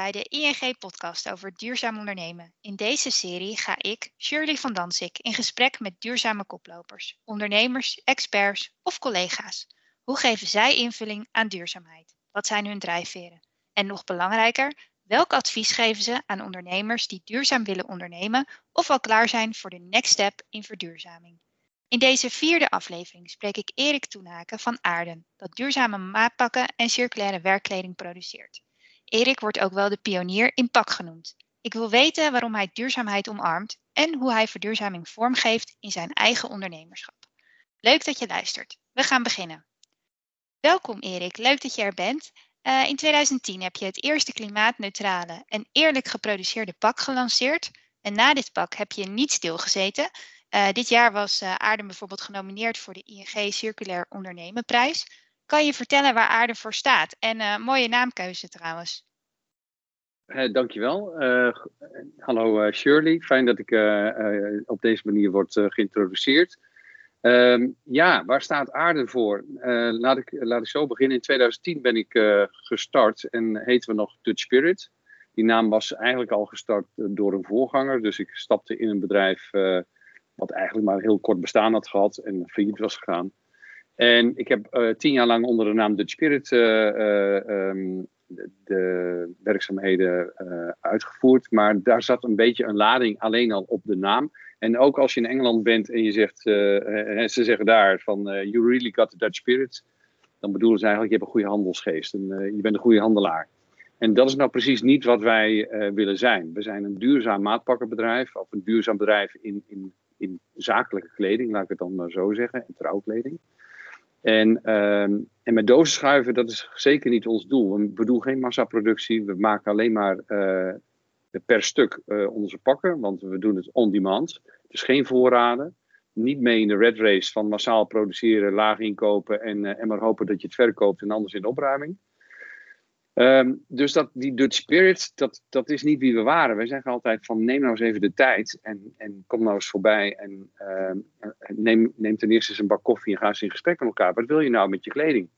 bij de ING-podcast over duurzaam ondernemen. In deze serie ga ik, Shirley van Dansik, in gesprek met duurzame koplopers, ondernemers, experts of collega's. Hoe geven zij invulling aan duurzaamheid? Wat zijn hun drijfveren? En nog belangrijker, welk advies geven ze aan ondernemers die duurzaam willen ondernemen of al klaar zijn voor de next step in verduurzaming? In deze vierde aflevering spreek ik Erik Toenaken van Aarden, dat duurzame maatpakken en circulaire werkkleding produceert. Erik wordt ook wel de pionier in pak genoemd. Ik wil weten waarom hij duurzaamheid omarmt en hoe hij verduurzaming vormgeeft in zijn eigen ondernemerschap. Leuk dat je luistert. We gaan beginnen. Welkom Erik, leuk dat je er bent. Uh, in 2010 heb je het eerste klimaatneutrale en eerlijk geproduceerde pak gelanceerd. En na dit pak heb je niet stilgezeten. Uh, dit jaar was uh, Aarden bijvoorbeeld genomineerd voor de ING Circulair Ondernemenprijs. Kan je vertellen waar Aarde voor staat? En uh, mooie naamkeuze trouwens. Uh, dankjewel. Uh, hallo Shirley, fijn dat ik op deze manier word geïntroduceerd. Ehm, ja, waar staat Aarde voor? laat, ik, laat ik zo beginnen. In 2010 ben ik gestart en heten we nog Dutch Spirit. Die naam was eigenlijk al gestart door een voorganger. Dus ik stapte in een bedrijf wat eigenlijk maar heel kort bestaan had gehad en failliet was gegaan. En ik heb uh, tien jaar lang onder de naam Dutch Spirit uh, um, de, de, werkzaamheden uitgevoerd. Maar daar zat een beetje een lading alleen al op de naam. En ook als je in Engeland bent en je zegt, ze zeggen daar van you really got the Dutch Spirit. Dan bedoelen ze eigenlijk, je hebt een goede handelsgeest en je bent een goede handelaar. En dat is nou precies niet wat wij willen zijn. We zijn een duurzaam maatpakkenbedrijf, of een duurzaam bedrijf in, in, in zakelijke kleding, laat ik het dan maar zo zeggen, en trouwkleding. En, uh, en met dozen schuiven, dat is zeker niet ons doel. We doen geen massaproductie. We maken alleen maar uh, per stuk uh, onze pakken, want we doen het on demand. Dus geen voorraden. Niet mee in de red race van massaal produceren, laag inkopen en, uh, en maar hopen dat je het verkoopt en anders in opruiming. Um, dus dat, die Dutch Spirit, dat, dat is niet wie we waren. Wij zeggen altijd van neem nou eens even de tijd en, en kom nou eens voorbij en uh, neem, neem ten eerste eens een bak koffie en ga eens in gesprek met elkaar. Wat wil je nou met je kleding?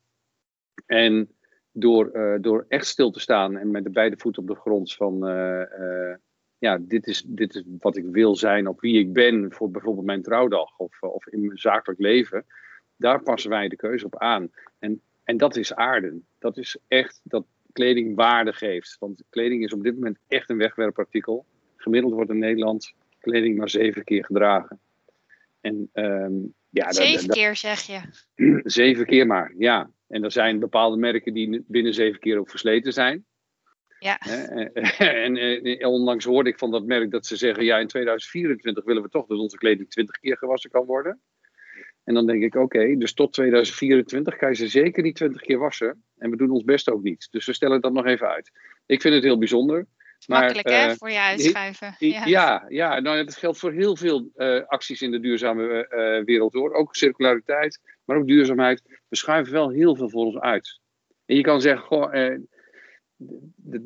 En door, uh, door echt stil te staan en met de beide voeten op de grond van uh, ja, dit is, dit is wat ik wil zijn of wie ik ben voor bijvoorbeeld mijn trouwdag of, of in mijn zakelijk leven. Daar passen wij de keuze op aan. En, en dat is aarden. Dat is echt, dat, kleding waarde geeft. Want kleding is op dit moment echt een wegwerpartikel. Gemiddeld wordt in Nederland kleding maar zeven keer gedragen. En, um, ja, zeven keer zeg je? Zeven keer maar, ja. En er zijn bepaalde merken die binnen zeven keer ook versleten zijn. Ja. En, en, en, onlangs hoorde ik van dat merk dat ze zeggen: ja, in 2024 willen we toch dat onze kleding 20 keer gewassen kan worden. En dan denk ik, oké, dus tot 2024 kan je ze zeker niet 20 keer wassen. En we doen ons best ook niet. Dus we stellen dat nog even uit. Ik vind het heel bijzonder. Maar, Makkelijk hè, uh, voor je uitschuiven. Ja, ja, ja nou, dat geldt voor heel veel uh, acties in de duurzame uh, wereld hoor. Ook circulariteit, maar ook duurzaamheid. We schuiven wel heel veel voor ons uit. En je kan zeggen, goh,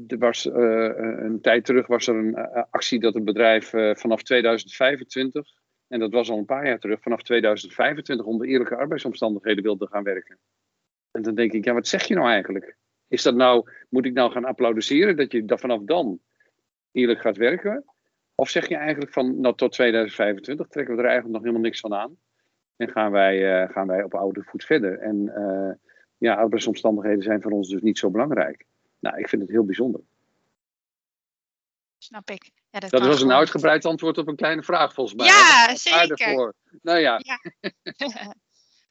er was, een tijd terug was er een actie dat een bedrijf vanaf 2025 en dat was al een paar jaar terug, vanaf 2025 onder eerlijke arbeidsomstandigheden wilde gaan werken. En dan denk ik, ja, wat zeg je nou eigenlijk? Is dat nou, moet ik nou gaan applaudisseren dat je dat vanaf dan eerlijk gaat werken? Of zeg je eigenlijk van, nou tot 2025 trekken we er eigenlijk nog helemaal niks van aan. En gaan wij, uh, gaan wij op oude voet verder. En uh, ja, arbeidsomstandigheden zijn voor ons dus niet zo belangrijk. Nou, ik vind het heel bijzonder. Snap ik. Ja, dat, dat was een uitgebreid antwoord op een kleine vraag volgens mij. Ja, zeker. Nou ja. ja.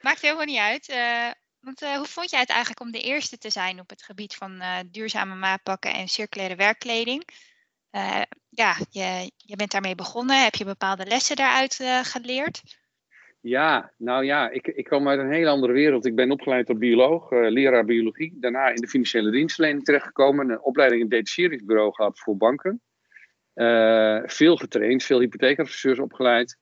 Maakt helemaal niet uit. Uh, want uh, hoe vond jij het eigenlijk om de eerste te zijn op het gebied van uh, duurzame maatpakken en circulaire werkkleding? ja, je, je bent daarmee begonnen. Heb je bepaalde lessen daaruit geleerd? Ja, nou ja, ik, ik kom uit een heel andere wereld. Ik ben opgeleid tot bioloog, leraar biologie. Daarna in de financiële dienstverlening terechtgekomen. Een opleiding in detacheringsbureau gehad voor banken. Uh, veel getraind, veel hypotheekadviseurs opgeleid.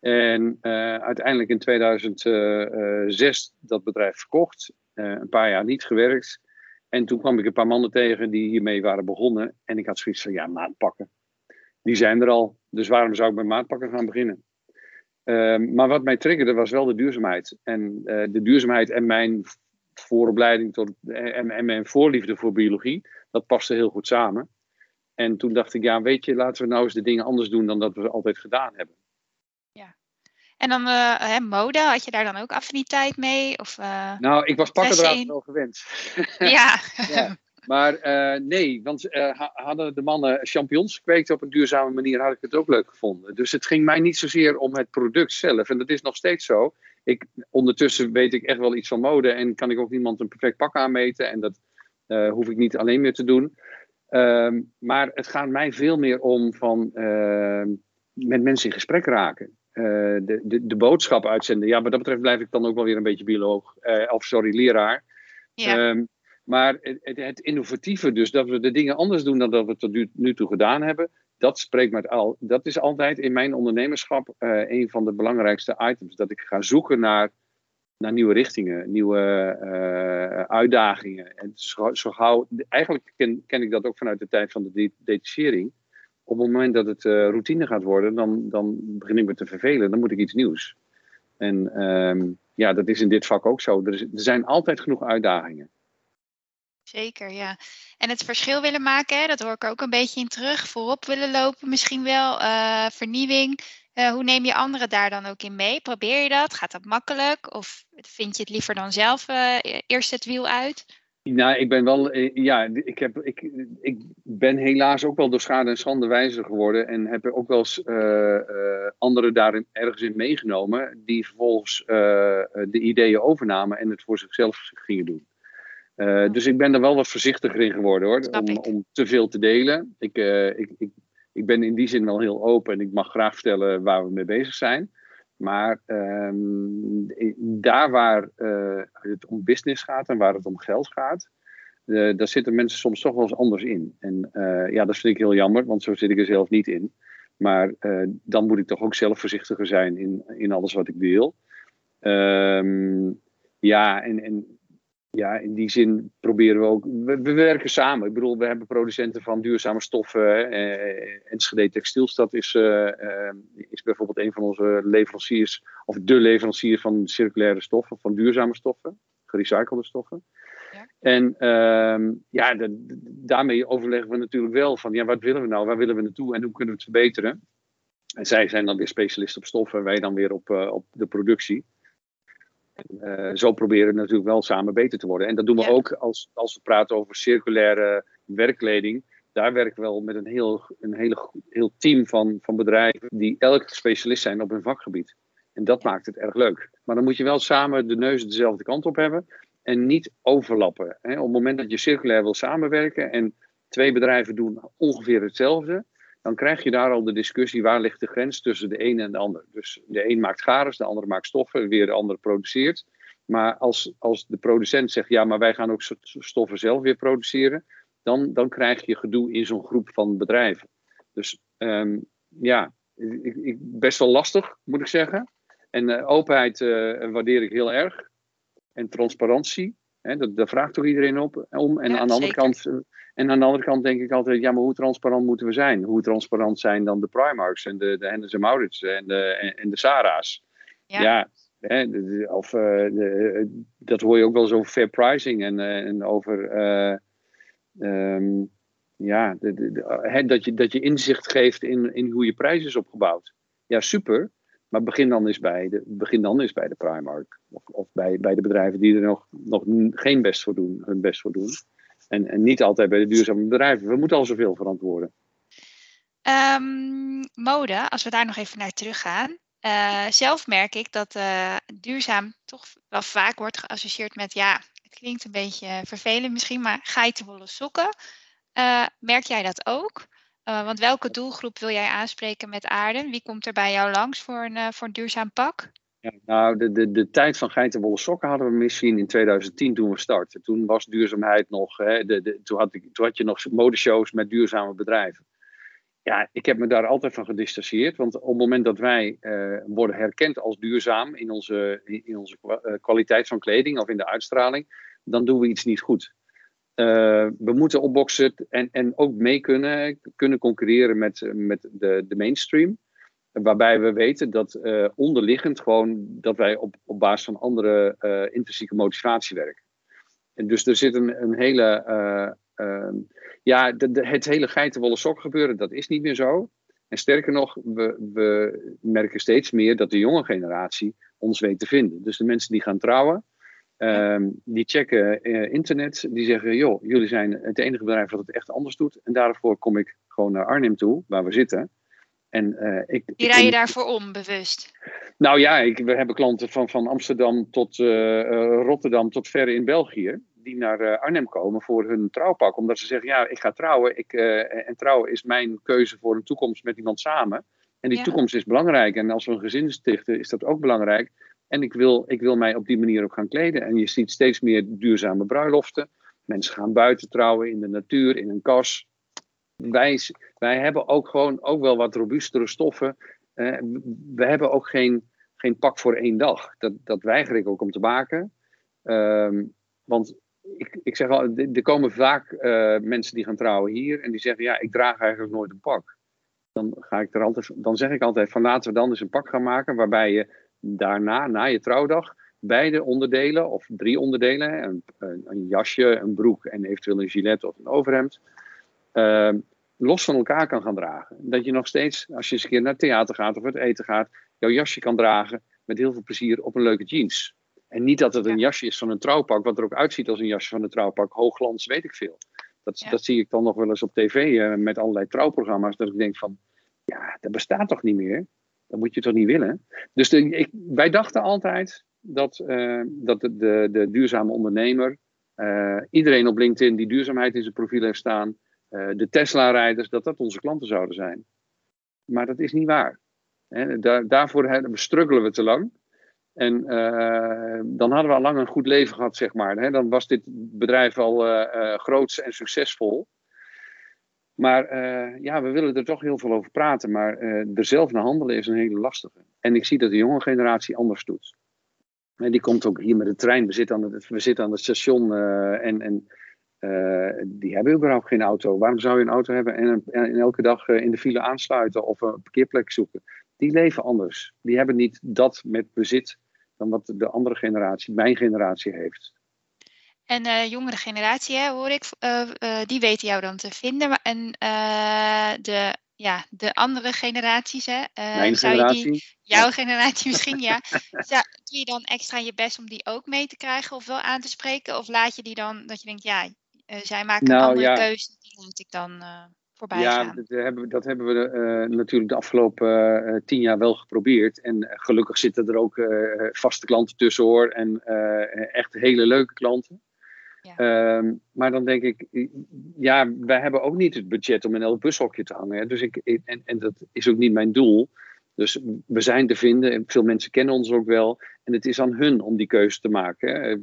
En uh, uiteindelijk in 2006 dat bedrijf verkocht. Een paar jaar niet gewerkt. En toen kwam ik een paar mannen tegen die hiermee waren begonnen. En ik had zoiets van, ja, maatpakken. Die zijn er al. Dus waarom zou ik met maatpakken gaan beginnen? maar wat mij triggerde was wel de duurzaamheid. En de duurzaamheid en mijn vooropleiding tot, en, en mijn voorliefde voor biologie dat paste heel goed samen. En toen dacht ik, ja, weet je, laten we nou eens de dingen anders doen dan dat we altijd gedaan hebben. Ja. En dan uh, mode, had je daar dan ook affiniteit mee? Of, uh, nou, ik was pakken wel gewend. Ja. ja. Maar uh, nee, want hadden de mannen champignons gekweekt op een duurzame manier, had ik het ook leuk gevonden. Dus het ging mij niet zozeer om het product zelf. En dat is nog steeds zo. Ik, ondertussen weet ik echt wel iets van mode en kan ik ook niemand een perfect pak aanmeten. En dat hoef ik niet alleen meer te doen. Ehm, maar het gaat mij veel meer om van ehm, met mensen in gesprek raken. Uh, de, de, de boodschap uitzenden. Ja, wat dat betreft blijf ik dan ook wel weer een beetje bioloog. Uh, of sorry, leraar. Ja. Um, maar het, het, innovatieve, dus dat we de dingen anders doen dan dat we tot nu, nu toe gedaan hebben. Dat spreekt met al. Dat is altijd in mijn ondernemerschap uh, een van de belangrijkste items. Dat ik ga zoeken naar naar nieuwe richtingen, nieuwe uh, uitdagingen. En zo, eigenlijk ken, ken, ik dat ook vanuit de tijd van de detachering. Op het moment dat het uh, routine gaat worden, dan, dan begin ik me te vervelen. Dan moet ik iets nieuws. En um, ja, dat is in dit vak ook zo. Er, er zijn altijd genoeg uitdagingen. Zeker, ja. En het verschil willen maken, dat hoor ik ook een beetje in terug. Voorop willen lopen misschien wel, uh, vernieuwing. Uh, hoe neem je anderen daar dan ook in mee? Probeer je dat? Gaat dat makkelijk? Of vind je het liever dan zelf uh, eerst het wiel uit? Nou, ik ben wel, ja, ik, heb, ik, ik ben helaas ook wel door schade en schande wijzer geworden. En heb ook wel eens uh, anderen daarin ergens in meegenomen. Die vervolgens de ideeën overnamen en het voor zichzelf gingen doen. Uh, dus ik ben er wel wat voorzichtiger in geworden hoor, om, om, te veel te delen. Ik, uh, ik, ik, ik, ben in die zin wel heel open en ik mag graag vertellen waar we mee bezig zijn. Maar um, daar waar uh, het om business gaat en waar het om geld gaat, daar zitten mensen soms toch wel eens anders in. En ja, dat vind ik heel jammer, want zo zit ik er zelf niet in. Maar dan moet ik toch ook zelf voorzichtiger zijn in, in alles wat ik deel. Um, ja, en, en ja, in die zin proberen we ook. We, werken samen. Ik bedoel, we hebben producenten van duurzame stoffen. Eh, Enschede Textielstad is, eh, eh, is bijvoorbeeld een van onze leveranciers, of de leverancier van circulaire stoffen, van duurzame stoffen, gerecyclede stoffen. Ja. En ehm, ja, de, daarmee overleggen we natuurlijk wel van, ja, wat willen we nou? Waar willen we naartoe en hoe kunnen we het verbeteren? En zij zijn dan weer specialist op stoffen, wij dan weer op, op de productie. Uh, zo proberen we natuurlijk wel samen beter te worden. En dat doen we ook als, als we praten over circulaire werkkleding. Daar werken we wel met een heel, een hele, heel team van, van bedrijven die elk specialist zijn op hun vakgebied. En dat maakt het erg leuk. Maar dan moet je wel samen de neus dezelfde kant op hebben en niet overlappen. Hè. Op het moment dat je circulair wil samenwerken en twee bedrijven doen ongeveer hetzelfde, dan krijg je daar al de discussie waar ligt de grens tussen de ene en de ander. Dus de een maakt garens, de ander maakt stoffen, weer de ander produceert. Maar als, als de producent zegt, ja, maar wij gaan ook stoffen zelf weer produceren, dan, dan krijg je gedoe in zo'n groep van bedrijven. Dus um, ja, ik, ik, best wel lastig, moet ik zeggen. En uh, openheid uh, waardeer ik heel erg. En transparantie, hè, dat, daar vraagt toch iedereen op, om. En aan de andere kant uh, en aan de andere kant denk ik altijd, ja, maar hoe transparant moeten we zijn? Hoe transparant zijn dan de Primarks en de, de Hennes en Maurits en de, en, de Sarah's? Ja, ja hè, of, uh, de, dat hoor je ook wel eens over fair pricing en, uh, en over... Uh, um, ja, de, de, hè, dat, je, dat je inzicht geeft in, in hoe je prijs is opgebouwd. Ja, super. Maar begin dan eens bij de, begin dan eens bij de Primark. Of, of bij, bij de bedrijven die er nog, nog geen best voor doen, hun best voor doen. En, en niet altijd bij de duurzame bedrijven. We moeten al zoveel verantwoorden. Um, mode, als we daar nog even naar teruggaan. Uh, zelf merk ik dat uh, duurzaam toch wel vaak wordt geassocieerd met, ja, het klinkt een beetje vervelend misschien, maar geitenwolle sokken. Uh, merk jij dat ook? Want welke doelgroep wil jij aanspreken met aarde? Wie komt er bij jou langs voor een, voor een duurzaam pak? Ja, nou, de, de, de tijd van geitenwolle sokken hadden we misschien in 2010 toen we startten. Toen was duurzaamheid nog, hè, de, de, toen, had ik, toen had je nog modeshows met duurzame bedrijven. Ja, ik heb me daar altijd van gedistanceerd. Want op het moment dat wij uh, worden herkend als duurzaam in onze, in onze kwaliteit van kleding of in de uitstraling, dan doen we iets niet goed. Uh, we moeten opboksen en, en ook mee kunnen, kunnen concurreren met, met de, de mainstream. Waarbij we weten dat uh, onderliggend gewoon dat wij op, op basis van andere uh, intrinsieke motivatie werken. En dus er zit een, een hele uh, ja, het hele geitenwolle sok gebeuren, dat is niet meer zo. En sterker nog, we, we merken steeds meer dat de jonge generatie ons weet te vinden. Dus de mensen die gaan trouwen, ehm, die checken uh, internet, die zeggen, joh, jullie zijn het enige bedrijf dat het echt anders doet. En daarvoor kom ik gewoon naar Arnhem toe, waar we zitten. En, uh, ik, die rij je daarvoor om, bewust? Nou ja, ik, we hebben klanten van, van Amsterdam tot uh, Rotterdam tot ver in België. Die naar Arnhem komen voor hun trouwpak. Omdat ze zeggen, ja, ik ga trouwen. Ik, en trouwen is mijn keuze voor een toekomst met iemand samen. En die toekomst is belangrijk. En als we een gezin stichten, is dat ook belangrijk. En ik wil, ik wil mij op die manier ook gaan kleden. En je ziet steeds meer duurzame bruiloften. Mensen gaan buiten trouwen, in de natuur, in een kas. Wij, wij hebben ook gewoon ook wel wat robuustere stoffen. Uh, we hebben ook geen, geen pak voor één dag. Dat, dat weiger ik ook om te maken. Uh, want ik, ik zeg al, er komen vaak uh, mensen die gaan trouwen hier en die zeggen: Ja, ik draag eigenlijk nooit een pak. Dan, ga ik er altijd, dan zeg ik altijd: van laten we dan eens een pak gaan maken waarbij je daarna, na je trouwdag, beide onderdelen, of drie onderdelen, een, een, een jasje, een broek en eventueel een gilet of een overhemd, uh, los van elkaar kan gaan dragen. Dat je nog steeds, als je eens een keer naar het theater gaat of het eten gaat, jouw jasje kan dragen met heel veel plezier op een leuke jeans. En niet dat het een jasje is van een trouwpak, wat er ook uitziet als een jasje van een trouwpak. Hoogglans, weet ik veel. Dat, dat zie ik dan nog wel eens op tv uh, met allerlei trouwprogramma's. Dat ik denk van, ja, dat bestaat toch niet meer? Dat moet je toch niet willen? Dus ik, wij dachten altijd dat, uh, dat de, de, duurzame ondernemer, uh, iedereen op LinkedIn die duurzaamheid in zijn profiel heeft staan, uh, de Tesla-rijders, dat dat onze klanten zouden zijn. Maar dat is niet waar. Daar, daarvoor struggelen we te lang. En dan hadden we al lang een goed leven gehad, zeg maar. Dan was dit bedrijf al groots en succesvol. Maar ja, we willen er toch heel veel over praten. Maar er zelf naar handelen is een hele lastige. En ik zie dat de jonge generatie anders doet. En die komt ook hier met de trein. We zitten aan het, we zitten aan het station en, en die hebben überhaupt geen auto. Waarom zou je een auto hebben en, en elke dag in de file aansluiten of een parkeerplek zoeken? Die leven anders. Die hebben niet dat met bezit dan wat de andere generatie, mijn generatie, heeft. En de uh, jongere generatie, hè, hoor ik, uh, uh, die weten jou dan te vinden. En de, ja, de andere generaties, hè, mijn zou generatie? Je die, jouw generatie misschien, ja. Zou, doe je dan extra je best om die ook mee te krijgen of wel aan te spreken? Of laat je die dan, dat je denkt, ja, zij maken nou, een andere ja. keuze, die laat ik dan voorbij ja, gaan? Dat hebben we, dat hebben we natuurlijk de afgelopen tien jaar wel geprobeerd. En gelukkig zitten er ook vaste klanten tussen hoor. En echt hele leuke klanten. Um, maar dan denk ik, ja, wij hebben ook niet het budget om in elk bushokje te hangen. Hè. Dus ik, en, en dat is ook niet mijn doel. Dus we zijn te vinden en veel mensen kennen ons ook wel. En het is aan hun om die keuze te maken. Hè.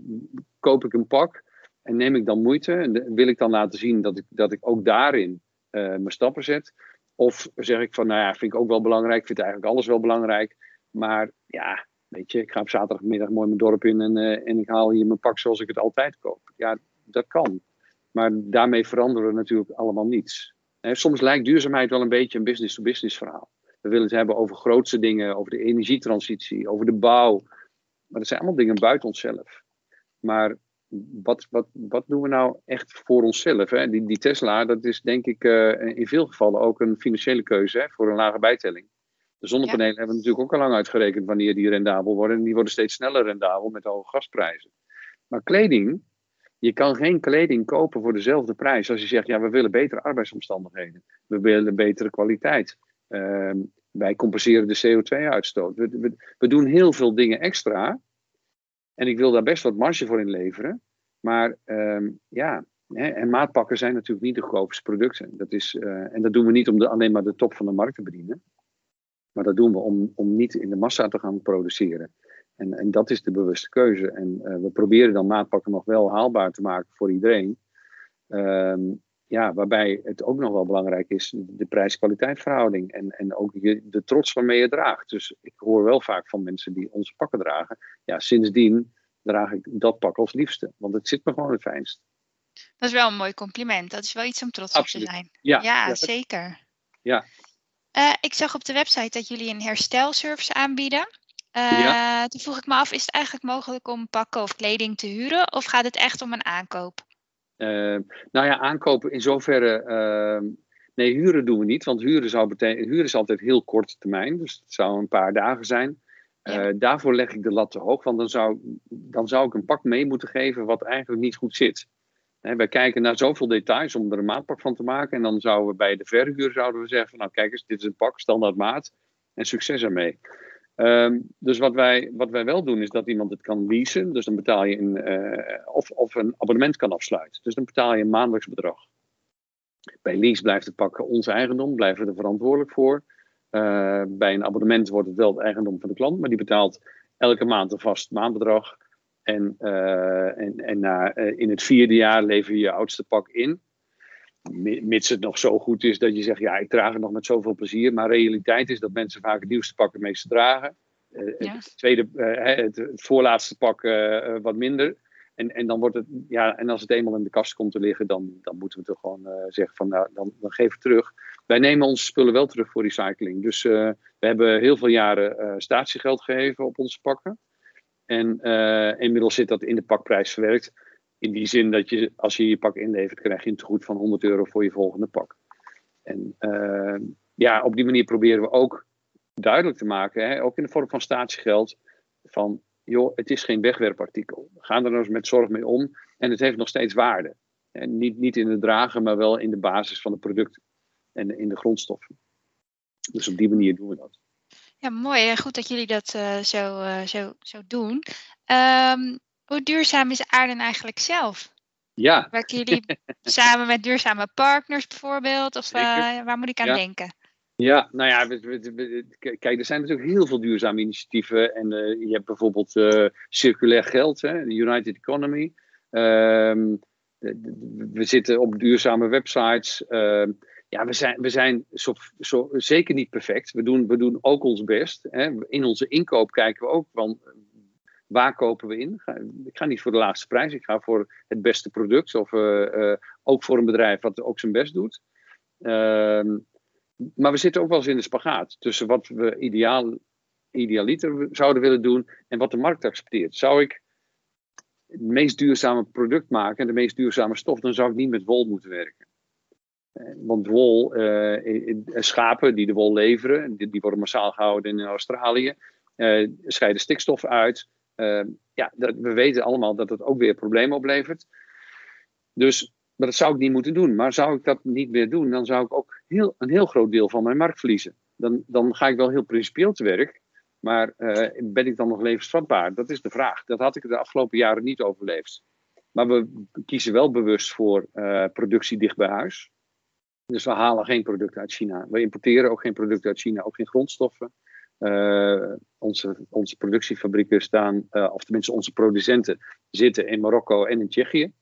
Koop ik een pak en neem ik dan moeite en wil ik dan laten zien dat ik, dat ik ook daarin uh, mijn stappen zet. Of zeg ik van, nou ja, vind ik ook wel belangrijk. Vind eigenlijk alles wel belangrijk. Maar ja, weet je, ik ga op zaterdagmiddag mooi mijn dorp in en, uh, en ik haal hier mijn pak zoals ik het altijd koop. Ja, dat kan. Maar daarmee veranderen we natuurlijk allemaal niets. Soms lijkt duurzaamheid wel een beetje een business-to-business verhaal. We willen het hebben over grootste dingen, over de energietransitie, over de bouw. Maar dat zijn allemaal dingen buiten onszelf. Maar wat, wat, wat doen we nou echt voor onszelf? Hè? Die, die Tesla, dat is denk ik uh, in veel gevallen ook een financiële keuze hè, voor een lage bijtelling. De zonnepanelen ja. hebben natuurlijk ook al lang uitgerekend wanneer die rendabel worden. En die worden steeds sneller rendabel met hoge gasprijzen. Maar kleding, je kan geen kleding kopen voor dezelfde prijs als je zegt, ja, we willen betere arbeidsomstandigheden. We willen betere kwaliteit. Uh, wij compenseren de CO2-uitstoot. We, we, we doen heel veel dingen extra en ik wil daar best wat marge voor inleveren. Maar um, ja, hè, en maatpakken zijn natuurlijk niet de goedkoopste producten. Dat is, uh, en dat doen we niet om de, alleen maar de top van de markt te bedienen. Maar dat doen we om, om niet in de massa te gaan produceren. En, en dat is de bewuste keuze. En uh, we proberen dan maatpakken nog wel haalbaar te maken voor iedereen. Um, ja, waarbij het ook nog wel belangrijk is, de prijs-kwaliteit En, en ook je, de trots waarmee je draagt. Dus ik hoor wel vaak van mensen die onze pakken dragen. Ja, sindsdien draag ik dat pak als liefste. Want het zit me gewoon het fijnst. Dat is wel een mooi compliment. Dat is wel iets om trots Absoluut. op te zijn. Ja, ja, ja zeker. Ja. Uh, ik zag op de website dat jullie een herstelservice aanbieden. Uh, ja. Toen vroeg ik me af, is het eigenlijk mogelijk om pakken of kleding te huren? Of gaat het echt om een aankoop? nou ja, aankopen in zoverre. Ehm, nee, huren doen we niet, want huren, zou betekenen, huren is altijd heel korte termijn. Dus het zou een paar dagen zijn. daarvoor leg ik de lat te hoog, want dan zou, dan zou ik een pak mee moeten geven wat eigenlijk niet goed zit. Wij kijken naar zoveel details om er een maatpak van te maken. En dan zouden we bij de verhuur zouden we zeggen: Nou, kijk eens, dit is een pak, standaard maat. En succes ermee. Ehm, dus wat wij, wat wij wel doen, is dat iemand het kan leasen. Dus dan betaal je een, uh, of, of een abonnement kan afsluiten. Dus dan betaal je een maandelijks bedrag. Bij lease blijft het pak ons eigendom, blijven we er verantwoordelijk voor. Uh, bij een abonnement wordt het wel het eigendom van de klant, maar die betaalt elke maand een vast maandbedrag. En, uh, en, en na, in het vierde jaar lever je je oudste pak in mits het nog zo goed is dat je zegt, ja, ik draag het nog met zoveel plezier. Maar realiteit is dat mensen vaak het nieuwste pak het meeste dragen. Uh, het, tweede, uh, het, voorlaatste pak uh, wat minder. En, en dan wordt het, ja, en als het eenmaal in de kast komt te liggen, dan, dan moeten we toch gewoon zeggen van, nou, dan, dan geef het terug. Wij nemen onze spullen wel terug voor recycling. Dus we hebben heel veel jaren statiegeld gegeven op onze pakken. En inmiddels zit dat in de pakprijs verwerkt. In die zin dat je, als je je pak inlevert, krijg je een tegoed van 100 euro voor je volgende pak. En uh, ja, op die manier proberen we ook duidelijk te maken, hè, ook in de vorm van statiegeld, van joh, het is geen wegwerpartikel. We gaan er nou eens met zorg mee om en het heeft nog steeds waarde. En niet, niet in het dragen, maar wel in de basis van het product en in de grondstoffen. Dus op die manier doen we dat. Ja, mooi. Goed dat jullie dat uh, zo, uh, zo, zo doen. Um, hoe duurzaam is Aarden eigenlijk zelf? Ja. Werken jullie samen met duurzame partners bijvoorbeeld? Of uh, waar moet ik aan denken? Ja, nou ja, we, we, we, kijk, er zijn natuurlijk heel veel duurzame initiatieven. En je hebt bijvoorbeeld circulair geld, hè, de United Economy. Ehm, we zitten op duurzame websites. Ehm, ja, we zijn, we zijn zo, zo, zeker niet perfect. We doen, we doen ook ons best. Hè. In onze inkoop kijken we ook van waar kopen we in? Ik ga niet voor de laagste prijs, ik ga voor het beste product. Of uh, uh, ook voor een bedrijf wat ook zijn best doet. Ehm, maar we zitten ook wel eens in de spagaat tussen wat we ideaal, idealiter zouden willen doen en wat de markt accepteert. Zou ik het meest duurzame product maken en de meest duurzame stof, dan zou ik niet met wol moeten werken. Eh, want wol, schapen die de wol leveren, die, worden massaal gehouden in Australië, scheiden stikstof uit. Ja, dat, we weten allemaal dat het ook weer problemen oplevert. Dus, dat zou ik niet moeten doen. Maar zou ik dat niet meer doen, dan zou ik ook heel, een heel groot deel van mijn markt verliezen. Dan, dan ga ik wel heel principieel te werk. Maar uh, ben ik dan nog levensvatbaar? Dat is de vraag. Dat had ik de afgelopen jaren niet overleefd. Maar we kiezen wel bewust voor uh, productie dicht bij huis. Dus we halen geen producten uit China. We importeren ook geen producten uit China, ook geen grondstoffen. Uh, onze, onze productiefabrieken staan, uh, of tenminste onze producenten, zitten in Marokko en in Tsjechië.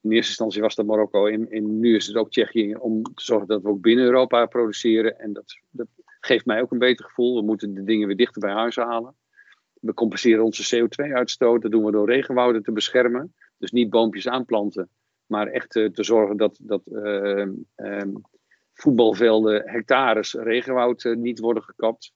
In eerste instantie was dat Marokko, en, en nu is het ook Tsjechië, om te zorgen dat we ook binnen Europa produceren. En dat, dat geeft mij ook een beter gevoel. We moeten de dingen weer dichter bij huis halen. We compenseren onze CO2-uitstoot. Dat doen we door regenwouden te beschermen. Dus niet boompjes aanplanten, maar echt uh, te zorgen dat, dat voetbalvelden, hectares regenwoud niet worden gekapt.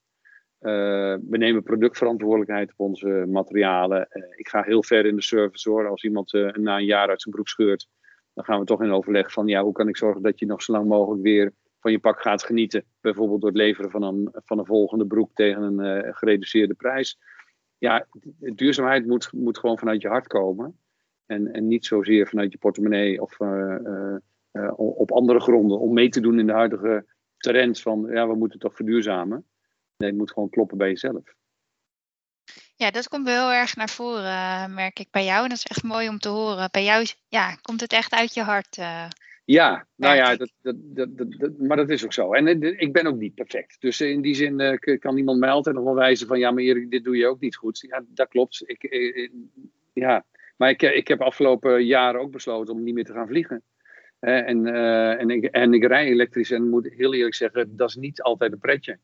We nemen productverantwoordelijkheid op onze materialen. Ik ga heel ver in de service hoor. Als iemand na een jaar uit zijn broek scheurt, dan gaan we toch in overleg van ja, hoe kan ik zorgen dat je nog zo lang mogelijk weer van je pak gaat genieten. Bijvoorbeeld door het leveren van een, van een volgende broek tegen een gereduceerde prijs. Ja, duurzaamheid moet, moet gewoon vanuit je hart komen. En, en niet zozeer vanuit je portemonnee of op andere gronden. Om mee te doen in de huidige trend van ja, we moeten toch verduurzamen. Nee, het moet gewoon kloppen bij jezelf. Ja, dat komt heel erg naar voren, merk ik bij jou. En dat is echt mooi om te horen. Bij jou ja, komt het echt uit je hart. Uh, ja, nou ja, dat, dat, dat, maar dat is ook zo. En eh, ik ben ook niet perfect. Dus in die zin uh, kan iemand mij altijd nog wel wijzen van... ja, maar Erik, dit doe je ook niet goed. Ja, dat klopt. Ik, ja. Maar ik, ik heb afgelopen jaren ook besloten om niet meer te gaan vliegen. en, en, ik, en ik rij elektrisch en moet heel eerlijk zeggen... dat is niet altijd een pretje.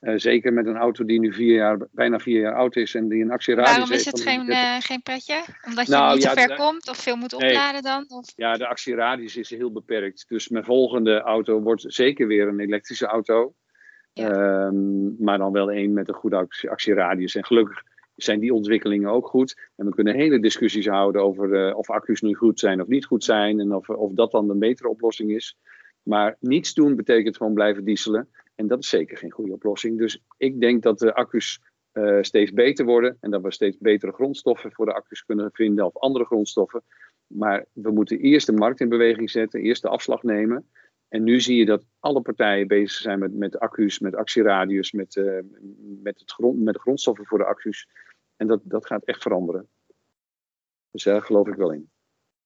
Uh, zeker met een auto die nu vier jaar, bijna vier jaar oud is en die een actieradius heeft. Waarom is het geen, uh, geen pretje? Omdat je nou, niet ja, te ver komt of veel moet opladen dan? Of? Ja, de actieradius is heel beperkt. Dus mijn volgende auto wordt zeker weer een elektrische auto. Ja. Um, maar dan wel één met een goede actieradius. En gelukkig zijn die ontwikkelingen ook goed. En we kunnen hele discussies houden over of accu's nu goed zijn of niet goed zijn. En of, of dat dan een betere oplossing is. Maar niets doen betekent gewoon blijven dieselen. En dat is zeker geen goede oplossing. Dus ik denk dat de accu's uh, steeds beter worden en dat we steeds betere grondstoffen voor de accu's kunnen vinden of andere grondstoffen. Maar we moeten eerst de markt in beweging zetten, eerst de afslag nemen. En nu zie je dat alle partijen bezig zijn met, met accu's, met actieradius, met, uh, met, het grond, met de grondstoffen voor de accu's. En dat, dat gaat echt veranderen. Dus daar geloof ik wel in.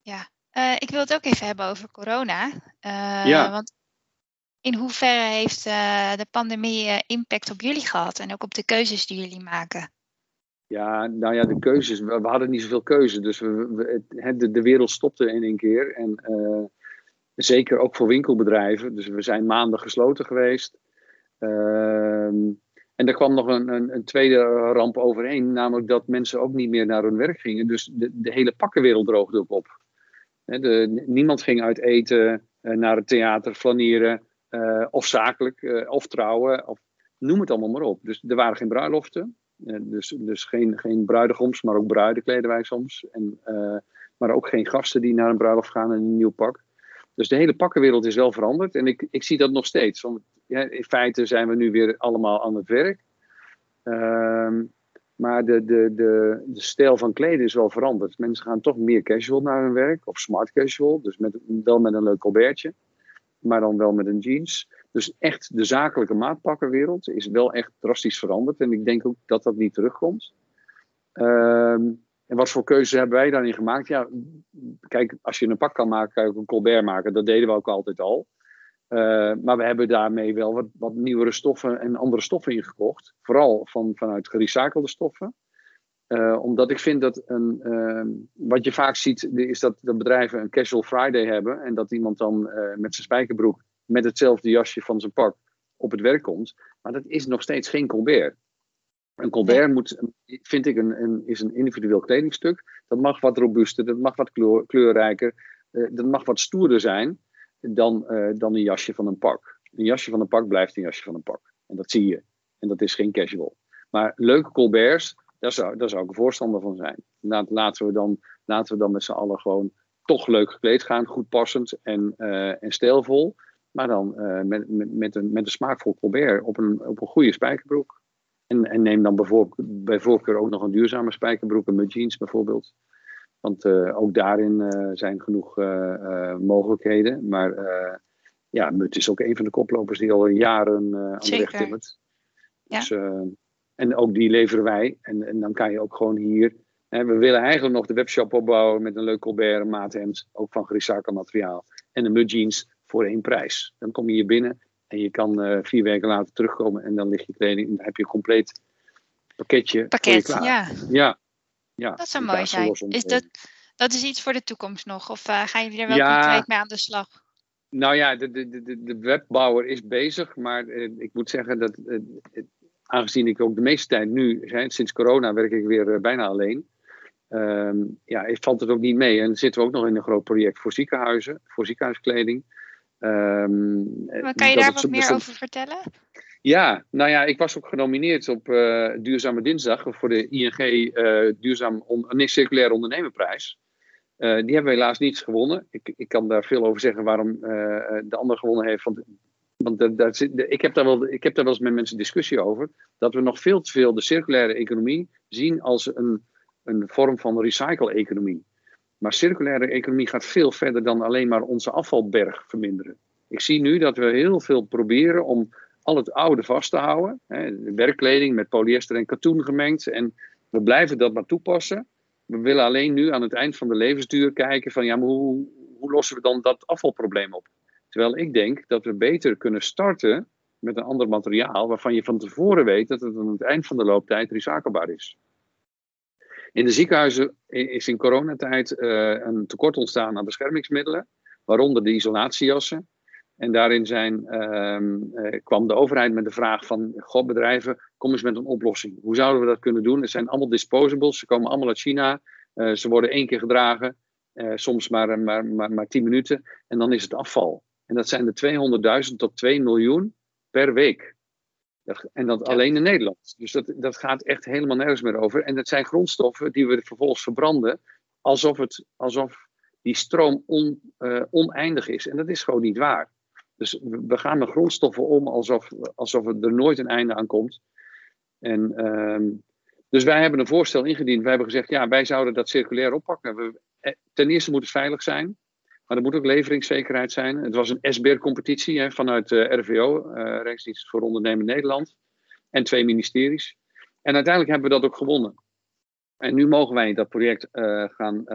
Ja, uh, ik wil het ook even hebben over corona. ja. Want in hoeverre heeft uh, de pandemie impact op jullie gehad en ook op de keuzes die jullie maken? Ja, nou ja, de keuzes. We, we hadden niet zoveel keuze. Dus we, we, het, de, de, wereld stopte in één keer. En zeker ook voor winkelbedrijven. Dus we zijn maanden gesloten geweest. Ehm, en er kwam nog een, een, een, tweede ramp overheen. Namelijk dat mensen ook niet meer naar hun werk gingen. Dus de, de hele pakkenwereld droogde ook op. de, niemand ging uit eten, naar het theater, flaneren. Uh, of zakelijk, uh, of trouwen, of noem het allemaal maar op. Dus er waren geen bruiloften. Dus dus geen, geen bruidegoms, maar ook bruiden kleden wij soms. En, maar ook geen gasten die naar een bruiloft gaan in een nieuw pak. Dus de hele pakkenwereld is wel veranderd. En ik, ik zie dat nog steeds. Want ja, in feite zijn we nu weer allemaal aan het werk. Ehm, maar de, de, de, de stijl van kleden is wel veranderd. Mensen gaan toch meer casual naar hun werk. Of smart casual. Dus met, wel met een leuk colbertje maar dan wel met een jeans. Dus echt de zakelijke maatpakkenwereld is wel echt drastisch veranderd. En ik denk ook dat dat niet terugkomt. Ehm, en wat voor keuzes hebben wij daarin gemaakt? Ja, kijk, als je een pak kan maken, kan je ook een colbert maken. Dat deden we ook altijd al. Uh, maar we hebben daarmee wel wat, wat nieuwere stoffen en andere stoffen ingekocht. Vooral van, vanuit gerecyclede stoffen. Uh, omdat ik vind dat een, uh, wat je vaak ziet, is dat, dat bedrijven een casual Friday hebben. En dat iemand dan uh, met zijn spijkerbroek met hetzelfde jasje van zijn pak op het werk komt. Maar dat is nog steeds geen Colbert. Een Colbert moet, vind ik, een, een, is een individueel kledingstuk. Dat mag wat robuuster, dat mag wat kleur, kleurrijker, dat mag wat stoerder zijn dan, dan een jasje van een pak. Een jasje van een pak blijft een jasje van een pak. En dat zie je. En dat is geen casual. Maar leuke Colberts, daar zou, daar zou ik een voorstander van zijn. Laten we dan, laten we dan met z'n allen gewoon toch leuk gekleed gaan, goed passend en, uh, en stijlvol. Maar dan met, met, met, een, met een smaakvol colbert op een, op een goede spijkerbroek. En, en neem dan bijvoorbeeld, bij voorkeur ook nog een duurzame spijkerbroek, een jeans bijvoorbeeld. Want uh, ook daarin zijn genoeg mogelijkheden. Maar ja, Mut is ook een van de koplopers die al jaren aan de weg timmert. Ja. Dus, en ook die leveren wij. En, en dan kan je ook gewoon hier. Hè, we willen eigenlijk nog de webshop opbouwen met een leuk Colbert, een maathemd, ook van gerecycled materiaal. En een mudjeans voor één prijs. Dan kom je hier binnen en je kan uh, vier weken later terugkomen en dan ligt je kleding. En dan heb je een compleet pakketje. Pakket, ja. ja. ja. Dat zou mooi zijn. Is dat, dat is iets voor de toekomst nog? Of uh, gaan jullie er wel ja. concreet mee aan de slag? Nou ja, de, de, de, de webbouwer is bezig, maar uh, ik moet zeggen dat aangezien ik ook de meeste tijd nu, sinds corona werk ik weer eh, bijna alleen. Um, ja, valt het ook niet mee. En zitten we ook nog in een groot project voor ziekenhuizen, voor ziekenhuiskleding. Um, maar kan je daar wat meer over vertellen? Ja, nou ja, ik was ook genomineerd op uh, Duurzame Dinsdag voor de ING uh, eh, Duurzaam on nee, Circulaire Ondernemerprijs. Uh, die hebben we helaas niet gewonnen. Ik, ik kan daar veel over zeggen waarom de ander gewonnen heeft. Want want dat, ik, heb daar wel, ik heb daar wel eens met mensen discussie over. Dat we nog veel te veel de circulaire economie zien als een, een vorm van recycle-economie. Maar circulaire economie gaat veel verder dan alleen maar onze afvalberg verminderen. Ik zie nu dat we heel veel proberen om al het oude vast te houden. Hè, werkkleding met polyester en katoen gemengd. En we blijven dat maar toepassen. We willen alleen nu aan het eind van de levensduur kijken van ja, maar hoe, hoe lossen we dan dat afvalprobleem op? Terwijl ik denk dat we beter kunnen starten met een ander materiaal waarvan je van tevoren weet dat het aan het eind van de looptijd recyclebaar is. In de ziekenhuizen is in coronatijd uh, een tekort ontstaan aan beschermingsmiddelen, waaronder de isolatiejassen. En daarin zijn, uh, kwam de overheid met de vraag van, god bedrijven, kom eens met een oplossing. Hoe zouden we dat kunnen doen? Het zijn allemaal disposables, ze komen allemaal uit China, uh, ze worden één keer gedragen, soms maar, maar, maar, maar 10 minuten, en dan is het afval. En dat zijn er 200.000 tot 2 miljoen per week. En dat alleen in Nederland. Dus dat, dat gaat echt helemaal nergens meer over. En dat zijn grondstoffen die we vervolgens verbranden alsof, het, alsof die stroom on, uh, oneindig is. En dat is gewoon niet waar. Dus we gaan met grondstoffen om alsof, alsof er nooit een einde aan komt. En, uh, dus wij hebben een voorstel ingediend. Wij hebben gezegd, ja, wij zouden dat circulair oppakken. We, eh, ten eerste moet het veilig zijn. Maar er moet ook leveringszekerheid zijn. Het was een SBR-competitie vanuit uh, RVO, uh, Rijksdienst voor Ondernemen Nederland. En twee ministeries. En uiteindelijk hebben we dat ook gewonnen. En nu mogen wij dat project uh, gaan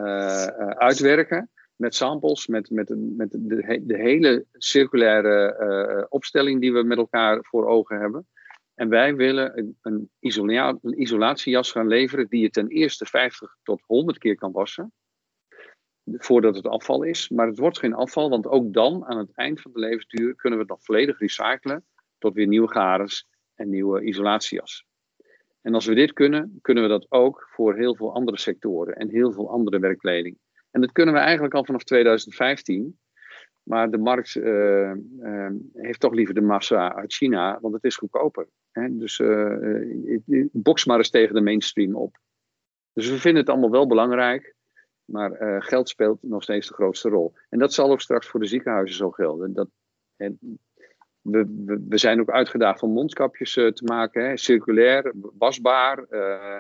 uitwerken met samples, met, met, met de, de hele circulaire opstelling die we met elkaar voor ogen hebben. En wij willen een, een, een isolatiejas gaan leveren die je ten eerste 50 tot 100 keer kan wassen voordat het afval is. Maar het wordt geen afval, want ook dan, aan het eind van de levensduur, kunnen we het volledig recyclen tot weer nieuwe garens en nieuwe isolatiejas. En als we dit kunnen, kunnen we dat ook voor heel veel andere sectoren en heel veel andere werkkleding. En dat kunnen we eigenlijk al vanaf 2015. Maar de markt uh, uh, heeft toch liever de massa uit China, want het is goedkoper. Hè? Dus uh, maar eens tegen de mainstream op. Dus we vinden het allemaal wel belangrijk. Maar uh, geld speelt nog steeds de grootste rol. En dat zal ook straks voor de ziekenhuizen zo gelden. Dat, en we, we, we, zijn ook uitgedaagd om mondkapjes uh, te maken, hè, circulair, wasbaar. Uh,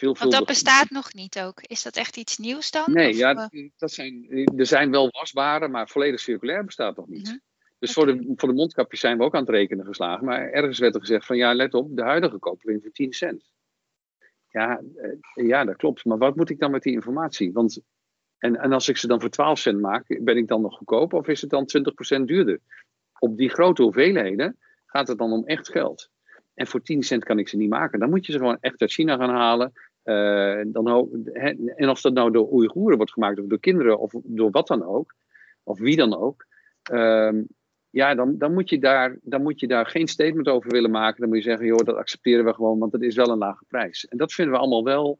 Want dat bestaat nog niet ook. Is dat echt iets nieuws dan? Nee, of, ja, dat zijn, er zijn wel wasbare, maar volledig circulair bestaat nog niet. -huh. Dus okay. voor, de, voor de mondkapjes zijn we ook aan het rekenen geslagen. Maar ergens werd er gezegd van ja, let op, de huidige koppeling voor 10 cent. Ja, uh, ja, dat klopt. Maar wat moet ik dan met die informatie? Want, en, en als ik ze dan voor 12 cent maak, ben ik dan nog goedkoper of is het dan 20% duurder? Op die grote hoeveelheden gaat het dan om echt geld. En voor 10 cent kan ik ze niet maken. Dan moet je ze gewoon echt uit China gaan halen. Uh, dan, en of dat nou door Oeigoeren wordt gemaakt, of door kinderen, of door wat dan ook, of wie dan ook. Uh, ja, dan, dan, moet je daar, dan moet je daar geen statement over willen maken. Dan moet je zeggen, joh, dat accepteren we gewoon, want het is wel een lage prijs. En dat vinden we allemaal wel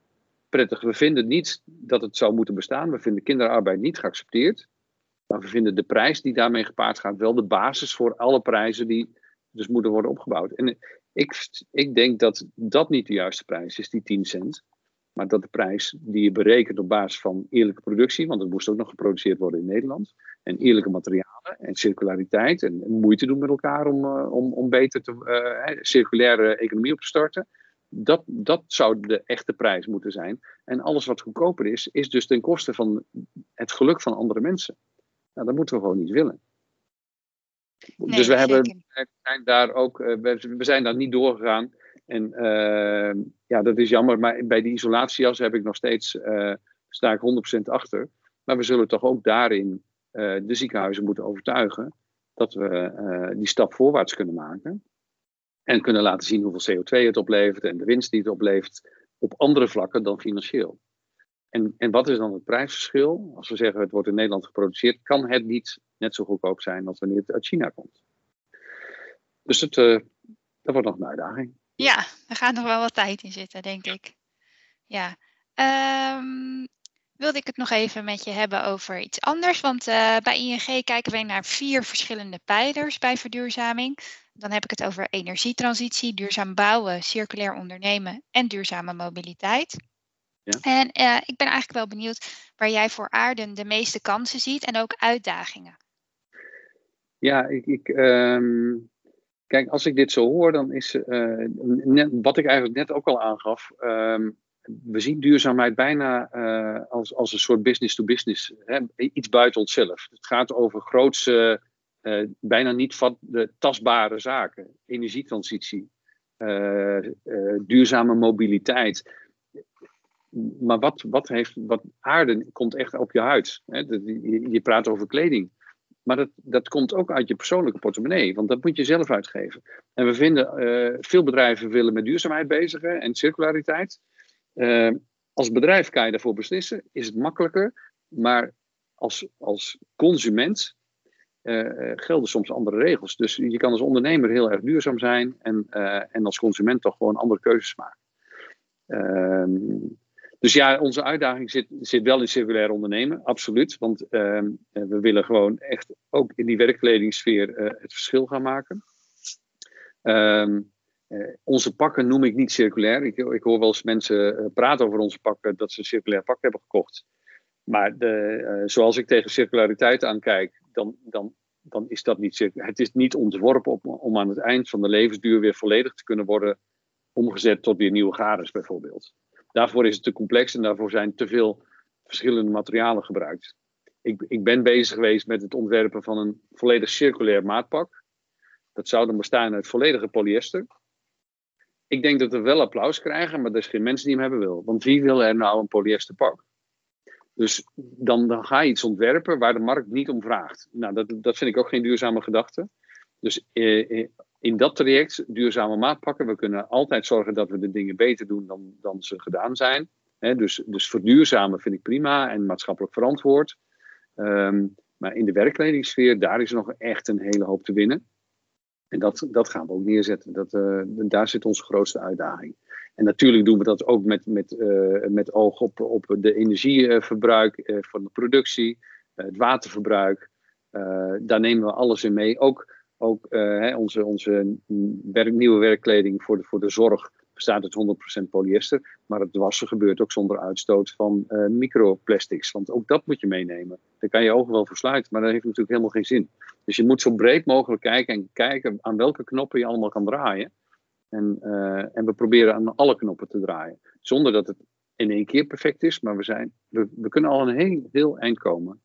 prettig. We vinden niet dat het zou moeten bestaan. We vinden kinderarbeid niet geaccepteerd. Maar we vinden de prijs die daarmee gepaard gaat wel de basis voor alle prijzen die dus moeten worden opgebouwd. En ik, ik denk dat dat niet de juiste prijs is, die 10 cent. Maar dat de prijs die je berekent op basis van eerlijke productie, want het moest ook nog geproduceerd worden in Nederland, en eerlijke materialen en circulariteit en, moeite doen met elkaar om, uh, om, om beter te, uh, circulaire economie op te starten. Dat, dat zou de echte prijs moeten zijn. En alles wat goedkoper is, is dus ten koste van het geluk van andere mensen. Nou, dat moeten we gewoon niet willen. Nee, dus we, hebben, we zijn daar ook, we, we zijn daar niet doorgegaan. En uh, ja, dat is jammer. Maar bij die isolatiejas heb ik nog steeds, uh, sta ik 100% achter. Maar we zullen toch ook daarin uh, de ziekenhuizen moeten overtuigen dat we die stap voorwaarts kunnen maken. En kunnen laten zien hoeveel CO2 het oplevert en de winst die het oplevert op andere vlakken dan financieel. En, en wat is dan het prijsverschil? Als we zeggen het wordt in Nederland geproduceerd, kan het niet net zo goedkoop zijn als wanneer het uit China komt. Dus het, dat wordt nog een uitdaging. Ja, er gaat nog wel wat tijd in zitten, denk ik. Ja. Um, wilde ik het nog even met je hebben over iets anders. Want uh, bij ING kijken wij naar vier verschillende pijlers bij verduurzaming. Dan heb ik het over energietransitie, duurzaam bouwen, circulair ondernemen en duurzame mobiliteit. Ja. En uh, ik ben eigenlijk wel benieuwd waar jij voor Aarden de meeste kansen ziet en ook uitdagingen. Ja, ik, ik um, Kijk, als ik dit zo hoor, dan is net, wat ik eigenlijk net ook al aangaf. Um, we zien duurzaamheid bijna uh, als, als een soort business-to-business. iets buiten onszelf. Het gaat over grootse, uh, bijna niet van de tastbare zaken. Energietransitie, duurzame mobiliteit. Maar wat, wat, heeft, wat aarde komt echt op je huid. Hè? Je, je praat over kleding. Maar dat, dat komt ook uit je persoonlijke portemonnee, want dat moet je zelf uitgeven. En we vinden, uh, veel bedrijven willen met duurzaamheid bezigen en circulariteit. Uh, als bedrijf kan je daarvoor beslissen, is het makkelijker. Maar als, als consument uh, gelden soms andere regels. Dus je kan als ondernemer heel erg duurzaam zijn en, en als consument toch gewoon andere keuzes maken. Ehm, dus ja, onze uitdaging zit, zit wel in circulair ondernemen, absoluut. Want uh, we willen gewoon echt ook in die werkkledingssfeer uh, het verschil gaan maken. Um, onze pakken noem ik niet circulair. Ik, ik hoor wel eens mensen praten over onze pakken dat ze een circulair pak hebben gekocht. Maar de, zoals ik tegen circulariteit aankijk, dan, dan, dan is dat niet circulair. Het is niet ontworpen om aan het eind van de levensduur weer volledig te kunnen worden omgezet tot weer nieuwe garens bijvoorbeeld. Daarvoor is het te complex en daarvoor zijn te veel verschillende materialen gebruikt. Ik, ik ben bezig geweest met het ontwerpen van een volledig circulair maatpak. Dat zou dan bestaan uit volledige polyester. Ik denk dat we wel applaus krijgen, maar er is geen mens die hem hebben wil. Want wie wil er nou een polyester pak? Dus dan, dan ga je iets ontwerpen waar de markt niet om vraagt. Nou, dat, dat vind ik ook geen duurzame gedachte. Dus eh, eh in dat traject duurzame maatpakken. We kunnen altijd zorgen dat we de dingen beter doen dan, dan ze gedaan zijn. dus, dus verduurzamen vind ik prima en maatschappelijk verantwoord. Ehm, maar in de werkkledingsfeer, daar is nog echt een hele hoop te winnen. En dat, dat gaan we ook neerzetten. Dat, uh, daar zit onze grootste uitdaging. En natuurlijk doen we dat ook met, met, uh, met oog op, op de energieverbruik uh, van de productie, het waterverbruik. daar nemen we alles in mee. Ook ook uh, onze, onze werk, nieuwe werkkleding voor de, voor de zorg bestaat uit 100% polyester. Maar het wassen gebeurt ook zonder uitstoot van uh, microplastics. Want ook dat moet je meenemen. Daar kan je ogen wel versluiten, maar dat heeft natuurlijk helemaal geen zin. Dus je moet zo breed mogelijk kijken en kijken aan welke knoppen je allemaal kan draaien. En, uh, en we proberen aan alle knoppen te draaien. Zonder dat het in één keer perfect is, maar we, zijn, we, we kunnen al een heel, heel eind komen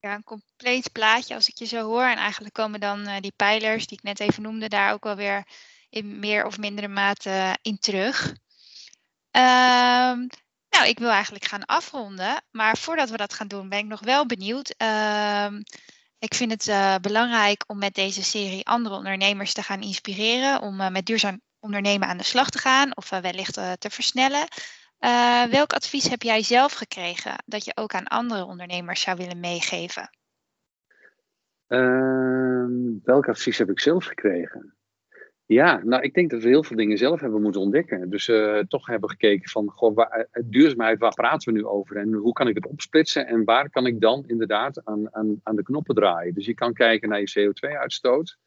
ja, een compleet plaatje als ik je zo hoor. En eigenlijk komen dan uh, die pijlers die ik net even noemde daar ook wel weer in meer of mindere mate in terug. Um, nou, ik wil eigenlijk gaan afronden. Maar voordat we dat gaan doen, ben ik nog wel benieuwd. Um, ik vind het uh, belangrijk om met deze serie andere ondernemers te gaan inspireren. Om met duurzaam ondernemen aan de slag te gaan of wellicht te versnellen. Uh, welk advies heb jij zelf gekregen dat je ook aan andere ondernemers zou willen meegeven? Uh, welk advies heb ik zelf gekregen? Ja, nou, ik denk dat we heel veel dingen zelf hebben moeten ontdekken. Dus uh, toch hebben gekeken van, goh, waar, eh, duurzaamheid, waar praten we nu over? En hoe kan ik het opsplitsen? En waar kan ik dan inderdaad aan, aan, aan de knoppen draaien? Dus je kan kijken naar je CO2-uitstoot.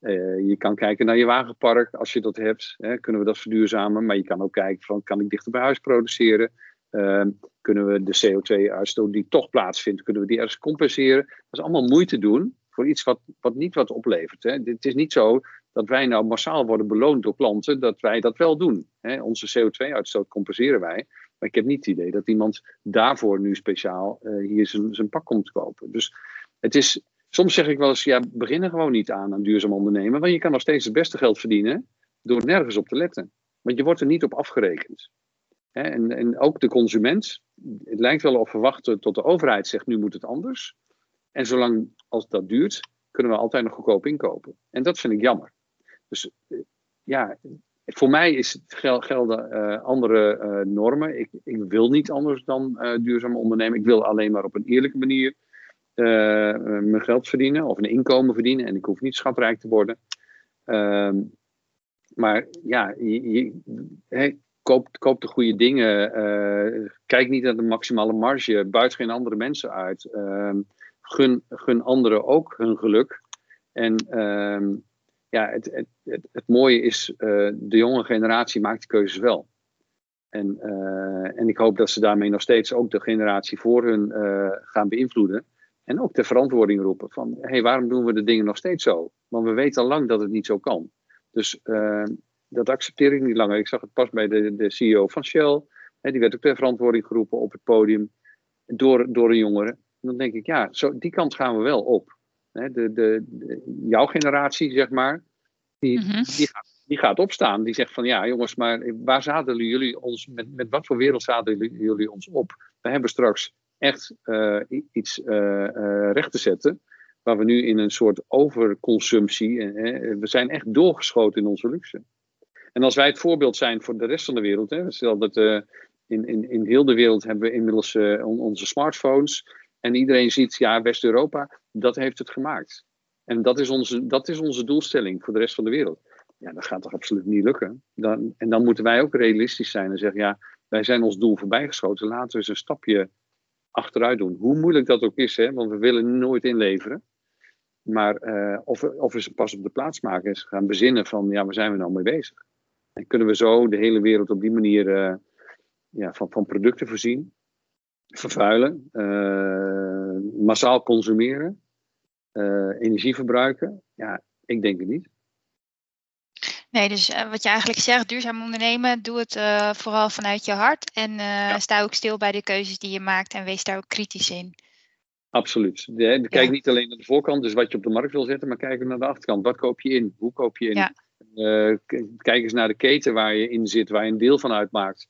Uh, je kan kijken naar je wagenpark als je dat hebt. Hè, kunnen we dat verduurzamen? Maar je kan ook kijken van kan ik dichter bij huis produceren? Uh, kunnen we de CO2-uitstoot die toch plaatsvindt, kunnen we die ergens compenseren? Dat is allemaal moeite doen voor iets wat, wat niet wat oplevert. Hè. Het is niet zo dat wij nou massaal worden beloond door klanten, dat wij dat wel doen. Hè. Onze CO2-uitstoot compenseren wij. Maar ik heb niet het idee dat iemand daarvoor nu speciaal uh, hier zijn pak komt kopen. Dus het is, Soms zeg ik wel eens, ja, begin er gewoon niet aan aan duurzaam ondernemen. Want je kan nog steeds het beste geld verdienen door nergens op te letten. Want je wordt er niet op afgerekend. En, en ook de consument, het lijkt wel of we wachten tot de overheid zegt, nu moet het anders. En zolang als dat duurt, kunnen we altijd nog goedkoop inkopen. En dat vind ik jammer. Dus eh, ja, voor mij is het gel gelden uh, andere uh, normen. Ik, ik, wil niet anders dan duurzaam ondernemen. Ik wil alleen maar op een eerlijke manier mijn geld verdienen of een inkomen verdienen. En ik hoef niet schatrijk te worden. Uh, maar ja, je, koop, de goede dingen. Uh, kijk niet naar de maximale marge. Buit geen andere mensen uit. Ehm, gun, gun anderen ook hun geluk. En ehm, ja, het, het, het, het, mooie is, de jonge generatie maakt de keuzes wel. En, en ik hoop dat ze daarmee nog steeds ook de generatie voor hun gaan beïnvloeden. En ook de verantwoording roepen van, hé, hey, waarom doen we de dingen nog steeds zo? Want we weten al lang dat het niet zo kan. Dus uh, dat accepteer ik niet langer. Ik zag het pas bij de, de CEO van Shell. Hè, die werd ook ter verantwoording geroepen op het podium door, door een jongere. En dan denk ik, ja, zo, die kant gaan we wel op. Hè, de, de, de, jouw generatie, zeg maar, die, mm -hmm. die, gaat, die gaat opstaan. Die zegt van, ja jongens, maar waar zadelen jullie ons, met, met wat voor wereld zadelen jullie ons op? We hebben straks echt uh, iets uh, recht te zetten. Waar we nu in een soort overconsumptie. we zijn echt doorgeschoten in onze luxe. En als wij het voorbeeld zijn voor de rest van de wereld. Hè, stel dat in, in, in heel de wereld hebben we inmiddels onze smartphones. En iedereen ziet, ja, West-Europa, dat heeft het gemaakt. En dat is, onze, dat is onze doelstelling voor de rest van de wereld. Ja, dat gaat toch absoluut niet lukken. Dan, en dan moeten wij ook realistisch zijn en zeggen, ja, wij zijn ons doel voorbijgeschoten. Laten we eens een stapje achteruit doen. Hoe moeilijk dat ook is, hè, want we willen nooit inleveren. Maar of, of we ze pas op de plaats maken, is gaan bezinnen van, ja, waar zijn we nou mee bezig? En kunnen we zo de hele wereld op die manier ja, van, van producten voorzien, vervuilen, massaal consumeren, energie verbruiken? Ja, ik denk het niet. Nee, dus uh, wat je eigenlijk zegt, duurzaam ondernemen, doe het uh, vooral vanuit je hart. En uh, ja. sta ook stil bij de keuzes die je maakt en wees daar ook kritisch in. Absoluut. De, kijk ja. niet alleen naar de voorkant, dus wat je op de markt wil zetten, maar kijk ook naar de achterkant. Wat koop je in? Hoe koop je in? Ja. kijk eens naar de keten waar je in zit, waar je een deel van uitmaakt.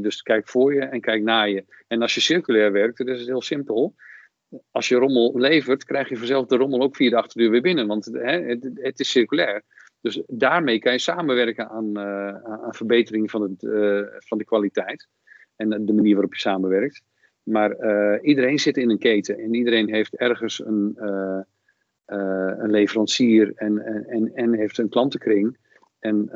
dus kijk voor je en kijk naar je. En als je circulair werkt, dan is het heel simpel. Als je rommel levert, krijg je vanzelf de rommel ook via de achterdeur weer binnen, want hè, het, het is circulair. Dus daarmee kan je samenwerken aan, uh, aan verbetering van, het, uh, van de kwaliteit en de manier waarop je samenwerkt. Maar uh, iedereen zit in een keten en iedereen heeft ergens een, een leverancier en, en, en heeft een klantenkring. En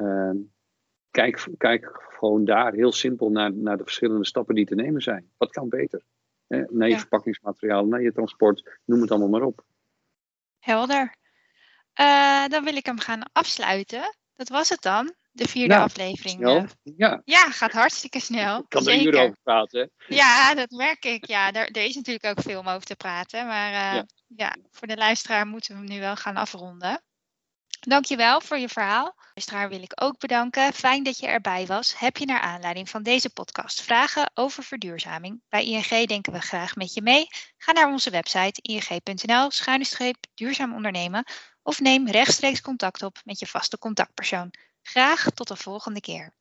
kijk, kijk gewoon daar heel simpel naar, naar de verschillende stappen die te nemen zijn. Wat kan beter? Naar je ja. verpakkingsmateriaal, naar je transport, noem het allemaal maar op. Helder. Uh, dan wil ik hem gaan afsluiten. Dat was het dan, de vierde nou, aflevering. Snel. Ja. ja, gaat hartstikke snel. Ik kan er uren over praten. Ja, dat merk ik. Ja, er, er, is natuurlijk ook veel om over te praten. Maar uh, ja. ja. voor de luisteraar moeten we hem nu wel gaan afronden. Dankjewel voor je verhaal. Luisteraar wil ik ook bedanken. Fijn dat je erbij was. Heb je naar aanleiding van deze podcast vragen over verduurzaming? Bij ING denken we graag met je mee. Ga naar onze website ing.nl-duurzaam ondernemen of neem rechtstreeks contact op met je vaste contactpersoon. Graag tot de volgende keer.